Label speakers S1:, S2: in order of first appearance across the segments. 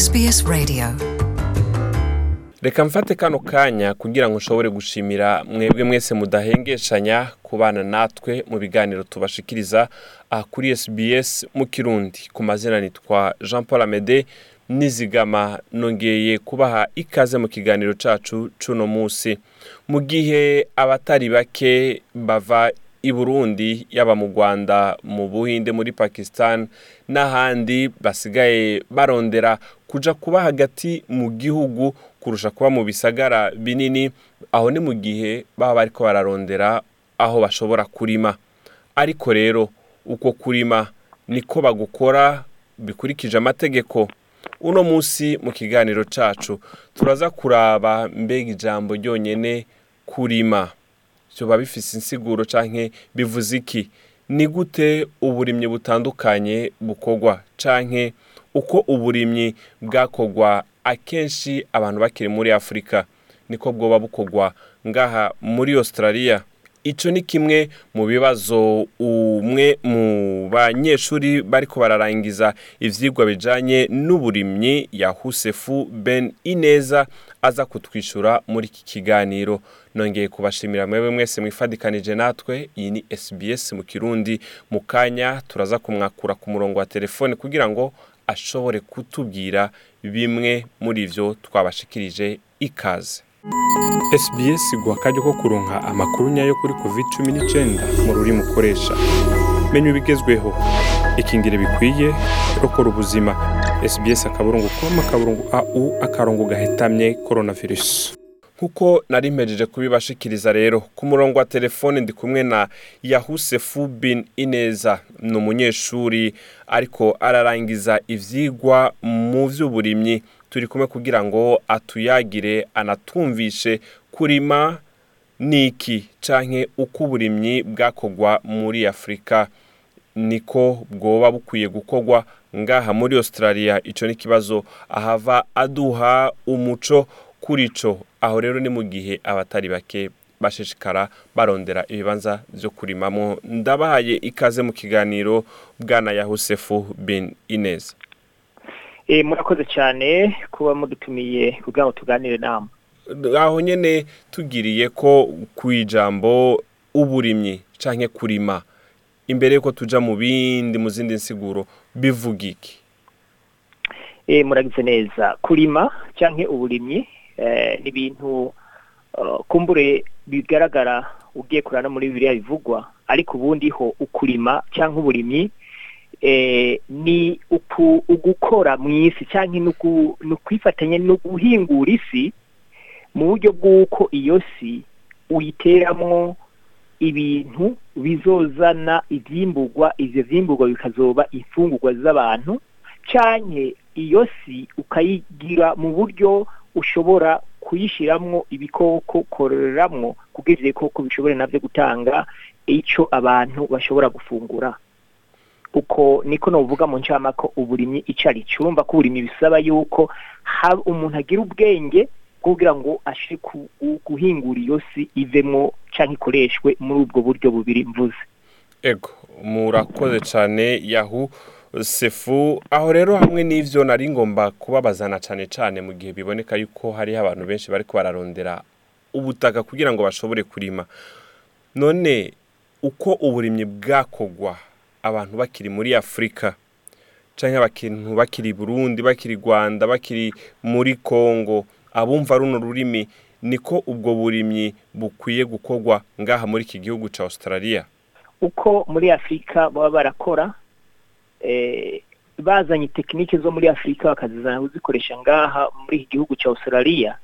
S1: SBS Radio.
S2: Reka mfate kano kanya kugira ngo nshobore gushimira mwebwe mwese mudahengeshanya kubana natwe mu biganiro tubashikiriza aha kuri SBS mu kirundi. Ku mazina nitwa jean paul amede nizigama nongeye kubaha ikaze mu kiganiro cacu cuno munsi mu gihe abatari bake bava i burundi yaba mu rwanda mu buhinde muri pakistan n'ahandi basigaye barondera kuja kuba hagati mu gihugu kurusha kuba mu bisagara binini aho ni mu gihe baba bariko bararondera aho bashobora kurima. Ariko rero uko kurima niko bagukora bikurikije amategeko. Uno munsi mu kiganiro cacu turaza kuraba mbega ijambo ryonyene kurima. Byoba bifise insiguro canke bivuze iki? Ni gute uburimyi butandukanye bukorwa canke uko uburimyi bwakorwa akenshi abantu bakiri muri afurika niko bwoba bukorwa. Ngaha muri australia icyo ni kimwe mu bibazo umwe mu banyeshuri bariko bararangiza ivyigwa bijanye n'uburimyi yahusefu ben ineza aza kutwishyura muri iki kiganiro. Nongeye kubashimira mwebwe mwese mwifadikanije natwe iyi ni sbs mu kirundi. Mu kanya turaza kumwakura ku murongo wa telefone kugira ngo ashobore kutubwira bimwe muri ivyo twabashikirije ikaze. SBS iguha akaryo ko kuronka amakuru nyayo kuri covid cumi n'icyenda mu rurimi ukoresha. Menya ibigezweho. Ikingire bikwiye rokora ubuzima. SBS akaburungu com akaburungu au akarongo gahetamye coronavirus. Nk'uko nari mpejeje kubibashikiriza rero. Ku murongo wa telefone ndi kumwe na yahusefu bin ineza. Ni umunyeshuri ariko ararangiza ivyigwa mu vy'uburimyi. Turi kumwe kugira ngo atuyagire anatumvishe kurima niki canke uko uburimyi bwakorwa muri afurika niko bwoba bukwiye gukorwa ngaha muri australia. Ico ni ikibazo ahava aduha umuco kuri co aho rero ni mu gihe abatari bake bashishikara barondera ibibanza vyo kurimamwo ndabahaye ikaze mu kiganiro bwana yahusefu bin ineza
S3: murakoze cyane kuba mudutumiye kugira ngo tuganire nama
S2: aho nyine tugiriye ko ku ijambo uburimyi cyangwa kurima imbere y'uko tujya mu bindi mu zindi nsiguro bivuga iki?
S3: Muragize neza. Kurima cyangwa uburimyi ni ibintu kumbure bigaragara ugiye kurana muri biriya bivugwa ariko ubundi ho ukurima cyangwa uburimyi ni ugukora mu isi cyangwa ni ukwifatanya no guhingura isi mu buryo bw'uko iyo si uyiteramo ibintu bizozana ibyimburwa ibyo byimburwa bikazoba imfungurwa z'abantu cyane iyo si ukayigira mu buryo ushobora kuyishyiramo ibikoko kororeramwo kugira ibikoko bishobora na byo gutanga icyo abantu bashobora gufungura. Uko niko nuvuga mu ncamako uburimyi icyo ari cyo urumva ko uburimyi bisaba yuko umuntu agira ubwenge kugira ngo ashe guhingura iyo si ivemo cyangwa ikoreshwe muri ubwo buryo bubiri mvuze.
S2: Ego murakoze cyane yahu. Sefu aho rero hamwe n'ibyo nari ngomba kubabazana cyane cyane mu gihe biboneka yuko hariho abantu benshi bari bararondera ubutaka kugira ngo bashobore kurima. None uko uburimyi bwakogwa abantu bakiri muri afurika cyangwa abantu bakiri burundi bakiri rwanda bakiri muri congo abumva runo rurimi niko ubwo burimyi bukwiye gukorwa ngaha muri iki gihugu cya australia?
S3: Uko muri afurika baba barakora bazanye tekinike zo muri afurika bakazizana kuzikoresha ngaha muri iki gihugu cya australia.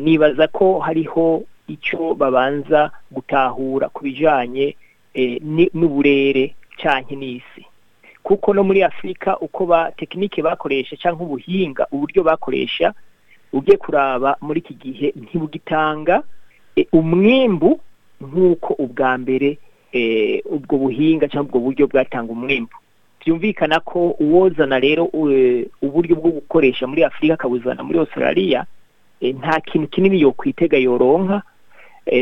S3: Nibaza ko hariho icyo babanza gutahura ku bijyanye n'uburere cyane n'isi. Kuko no muri afurika uko ba tekinike bakoresha cyangwa ubuhinga uburyo bakoresha ugiye kuraba muri iki gihe ntibugitanga umwimbu nk'uko ubwa mbere ubwo buhinga cyangwa ubwo buryo bwatanga umwimbu. Byumvikana ko uwozana rero uburyo bwo gukoresha muri afurika akabuzana muri australia nta kintu kinini yo kwitega yoronka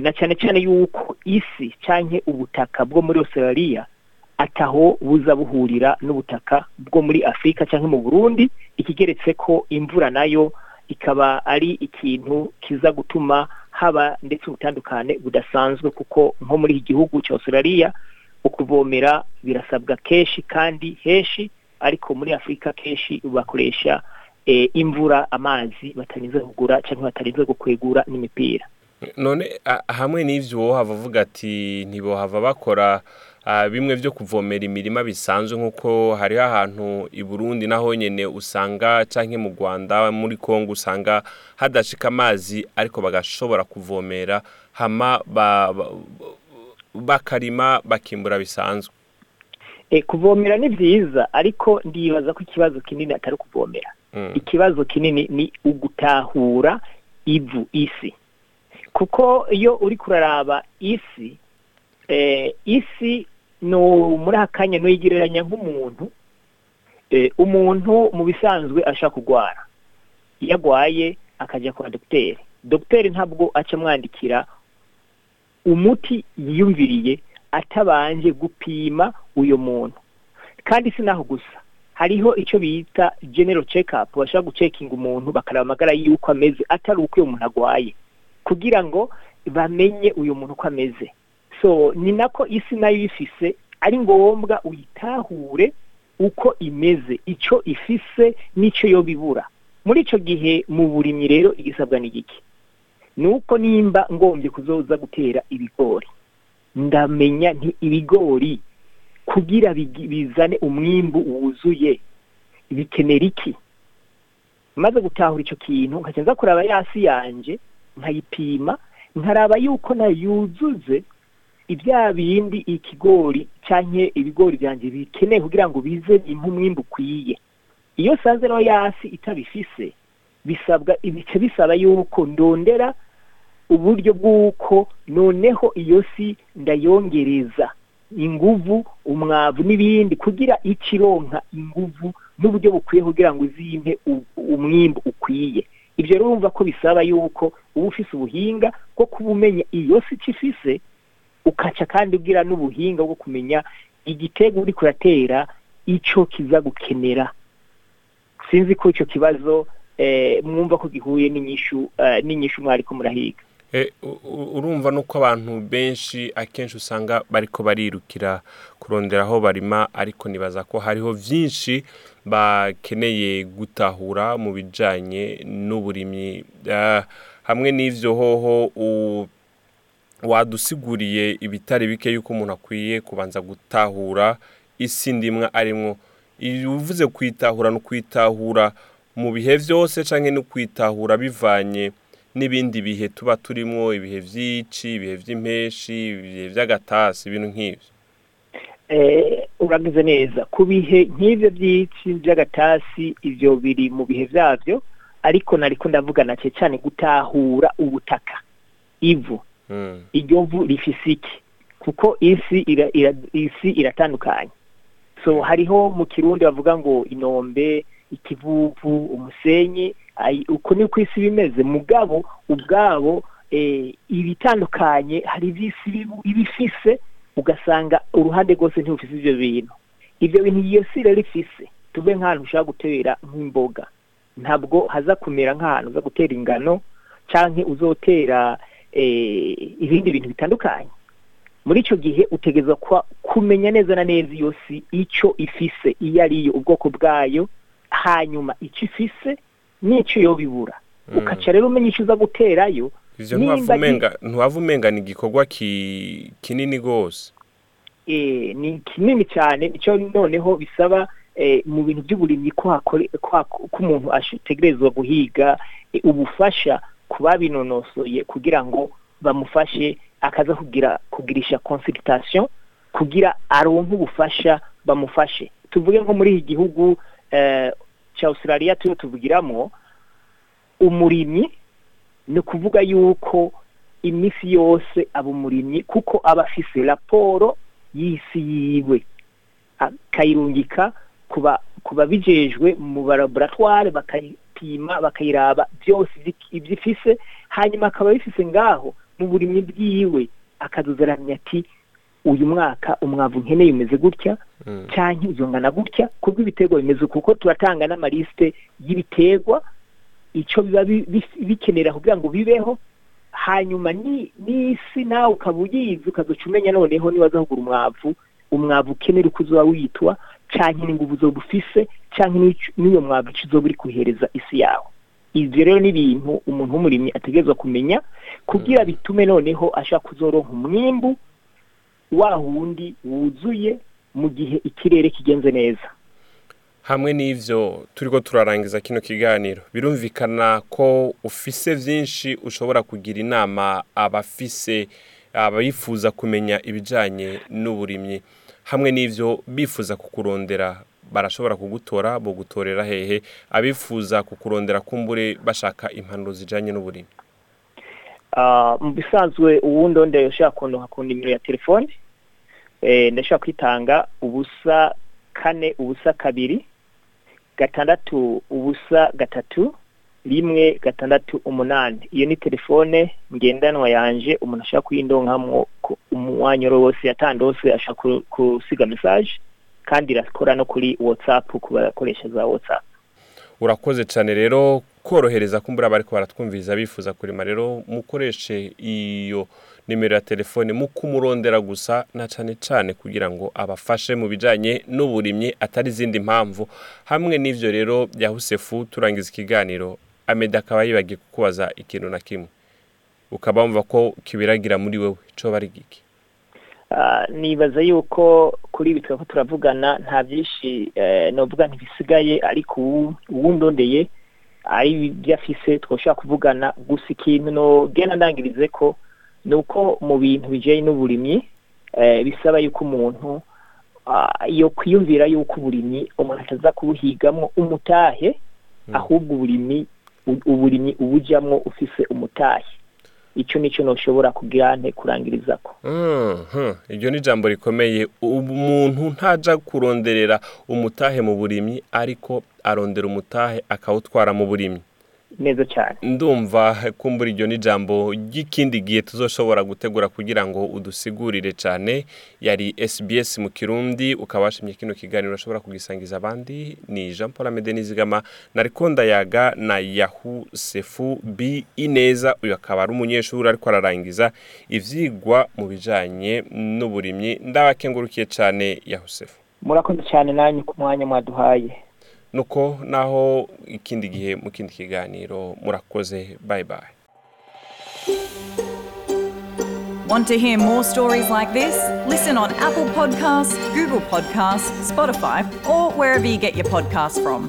S3: na cyane cyane yuko isi cyangwa ubutaka bwo muri australia ataho buza buhurira n'ubutaka bwo muri afurika cyangwa mu burundi ikigeretse ko imvura na yo ikaba ari ikintu kiza gutuma haba ndetse ubutandukane budasanzwe kuko nko muri iki gihugu cya Australia ukuvomera birasabwa kenshi kandi henshi ariko muri afurika kenshi bakoresha imvura amazi batarinze kugura cyangwa batarinze gukwegura n'imipira.
S2: None hamwe n'ibyo wohava avuga ati ntibohava bakora bimwe byo kuvomera imirima bisanzwe nk'uko hariho ahantu i burundi naho nyine usanga cyangwa mu rwanda muri congo usanga hadashika amazi ariko bagashobora kuvomera hama bakarima bakimbura bisanzwe.
S3: Kuvomera ni byiza ariko ndibaza ko ikibazo kinini atari kuvomera ikibazo kinini ni ugutahura ivu isi. Kuko iyo uri kuraraba isi isi ni muri aka kanya ntuyigereranya nk'umuntu umuntu mu bisanzwe ashaka kurwara iyo agwaye akajya kwa dogiteri dogiteri ntabwo aca amwandikira umuti yiyumviriye atabanje gupima uyu muntu. Kandi si naho gusa. Hariho icyo bita general check up bashobora gucekinga umuntu bakareba amagara y'uko ameze atari uko uyu muntu agwaye. Kugira ngo bamenye uyu muntu uko ameze. So ni nako isi na yo ifise ari ngombwa uyitahure uko imeze icyo ifise n'icyo yo bibura muri icyo gihe mu burimyi rero igisabwa ni gike ni uko nimba ngombye kuzoza gutera ibigori. Ndamenya nti ibigori kugira bizane umwimbu wuzuye bikenera iki? Maze gutahura icyo kintu nkajya nza kuraba yasi yanjye nkayipima nkaraba yuko na yo yuzuze ibya bindi ikigori cyangwa ibigori byanjye bikeneye kugira ngo bize umwimbu ukwiye. Iyo saze rero yasi itabifise bisabwa ibice bisaba yuko ndondera uburyo bw'uko noneho iyo si ndayongereza inguvu umwavu n'ibindi kugira ikironka inguvu n'uburyo bukwiye kugira ngo izimpe umwimbu ukwiye. Ibyo rero urumva ko bisaba yuko uba ufise ubuhinga bwo kuba umenya iyo si ifise ukaca kandi ugira n'ubuhinga bwo kumenya igitego uri kuratera icyo kiza gukenera. Sinzi ko icyo kibazo mwumva ko gihuye n'inyishu n'inyishu mwari ko murahiga
S2: urumva nuko abantu benshi akenshi usanga bariko barirukira kurondera aho barima ariko nibaza ko hariho byinshi bakeneye gutahura mu bijyanye n'uburimyi. Hamwe n'ibyo hoho wadusiguriye ibitari bike yuko umuntu akwiye kubanza gutahura isi ndimwa arimwo. Uvuze kwitahura no kwitahura mu bihe byose cyangwa no kwitahura bivanye n'ibindi bihe tuba turimo ibihe by'ici ibihe by'impeshi ibihe by'agatasi ibintu nk'ibyo
S3: uragize neza ku bihe nk'ibyo by'ici by'agatasi ibyo biri mu bihe byabyo ariko nariko ndavuga nake cyane gutahura ubutaka. Ivu. Iryo vu rifise iki? Kuko isi isi iratandukanye. So hariho mu kirundi bavuga ngo inombe ikivuvu umusenyi uko ni uko isi bimeze. Mugabo ubwabo ibitandukanye hari iby'isi ibifise ugasanga uruhande rwose ntibufise ibyo bintu. Ibyo bintu iyo si rero ifise tube nk'ahantu ushaka gutera nk'imboga. Ntabwo haza kumera nk'ahantu uza gutera ingano cyangwa uzotera ibindi bintu bitandukanye. Muri icyo gihe utegereza kumenya neza na neza iyo si icyo ifise iyo ariyo ubwoko bwayo hanyuma icyo ifise n'icyo yo bibura ukaca rero umenya icyo uza guterayo
S2: ntiwava umenga ni igikorwa kinini rwose.
S3: Ni kinini cyane. Nicyo noneho bisaba mu bintu by'uburimyi ko umuntu ategerezwa guhiga ubufasha ku babinonosoye kugira ngo bamufashe akaza kugira kugirisha consultation kugira aronke ubufasha bamufashe. Tuvuge nko muri iki gihugu cya Australia turiho tuvugiramo umurimyi ni ukuvuga yuko iminsi yose aba umurimyi kuko aba afise raporo y'isi yiwe. Akayirungika ku babijejwe mu laboratware bakayipima bakayiraba byose ibyo ifise hanyuma akaba bifise ngaho mu burimyi bwiwe. Akazuzaramya ati uyu mwaka umwavu nkeneye umeze gutya cyangwa uzongana gutya kubwo ibiterwa bimeze kuko turatanga n'amalisite y'ibiterwa icyo biba bikenera kugira ngo bibeho hanyuma n'isi nawe ukaba uyizi ukazoca umenya noneho niba azahugura umwavu umwavu ukenera uko uzoba witwa cyangwa n'inguvu zo ufise cyangwa n'iyo mwavu icyo uzoba uri kuhereza isi yawe. Ibyo rero ni ibintu umuntu w'umurimyi ategerezwa kumenya kugira bitume noneho ashaka kuzoronka umwimbu wa wundi wuzuye mu gihe ikirere kigenze neza.
S2: Hamwe n'ibyo turi ko turarangiza kino kiganiro. Birumvikana ko ufise byinshi ushobora kugira inama abafise abifuza kumenya ibijyanye n'uburimyi. Hamwe n'ibyo bifuza kukurondera barashobora kugutora bugutorera hehe. Abifuza kukurondera kumbure bashaka impanuro zijyanye n'uburimyi.
S3: Mu bisanzwe ubundi wenda ushaka kuntu ku nimero ya telefone. Ndashobora kwitanga ubusa kane ubusa kabiri gatandatu ubusa gatatu rimwe gatandatu umunani. Iyo ni telefone ngendanwa yanje umuntu ashaka kuyindonkamwo umwanya wose yatandose ashaka gusiga mesaje kandi irakora no kuri watsapu ku bakoresha za watsapu
S2: urakoze cyane rero korohereza kumbura bari baratwumviriza bifuza kurima rero mukoreshe iyo nimero ya telefone mu kumurondera gusa na cyane cyane kugira ngo abafashe mu bijyanye n'uburimyi atari izindi mpamvu. Hamwe n'ibyo rero bya husefu turangiza ikiganiro ameda akaba yibagiye kukubaza ikintu na kimwe. Ukaba wumva ko kibiragira muri wowe cyo bari giki
S3: nibaza yuko kuri ibi twaba turavugana nta byinshi navuga ntibisigaye ariko uwundondeye ari ibyo afise twashobora kuvugana gusa ikintu nogenda ndangirize ko ni uko mu bintu bijyanye n'uburimyi bisaba yuko umuntu iyo kwiyumvira yuko uburimyi umuntu ataza kubuhigamo umutahe ahubwo uburimyi uburimyi ubujyamo ufise umutahe. Icyo ni cyo ntushobora kugira nte kurangiriza ko
S2: iryo ni ijambo rikomeye. Umuntu ntajya kuronderera umutahe mu burimyi ariko arondera umutahe akawutwara mu burimyi.
S3: Neza cyane.
S2: Ndumva kumbura iryo ni ijambo ry'ikindi gihe tuzoshobora gutegura kugira ngo udusigurire cyane. Yari SBS mu kirundi ukaba washimye kino kiganiro ushobora kugisangiza abandi. Ni jean paul amede nizigama na rikonda yaga na yahu sefu. Bi ineza uyu akaba ari umunyeshuri ariko ararangiza ibyigwa mu bijyanye n'uburimyi. Ndabakengurukiye cyane yahu sefu.
S3: Murakoze cyane nanyu ku mwanya mwaduhaye.
S2: Nuko naho ikindi gihe mu kindi kiganiro murakoze bayi bayi
S1: Want to hear more stories like this? Listen on Apple Podcasts, Google Podcasts, Spotify, or wherever you get your podcasts from.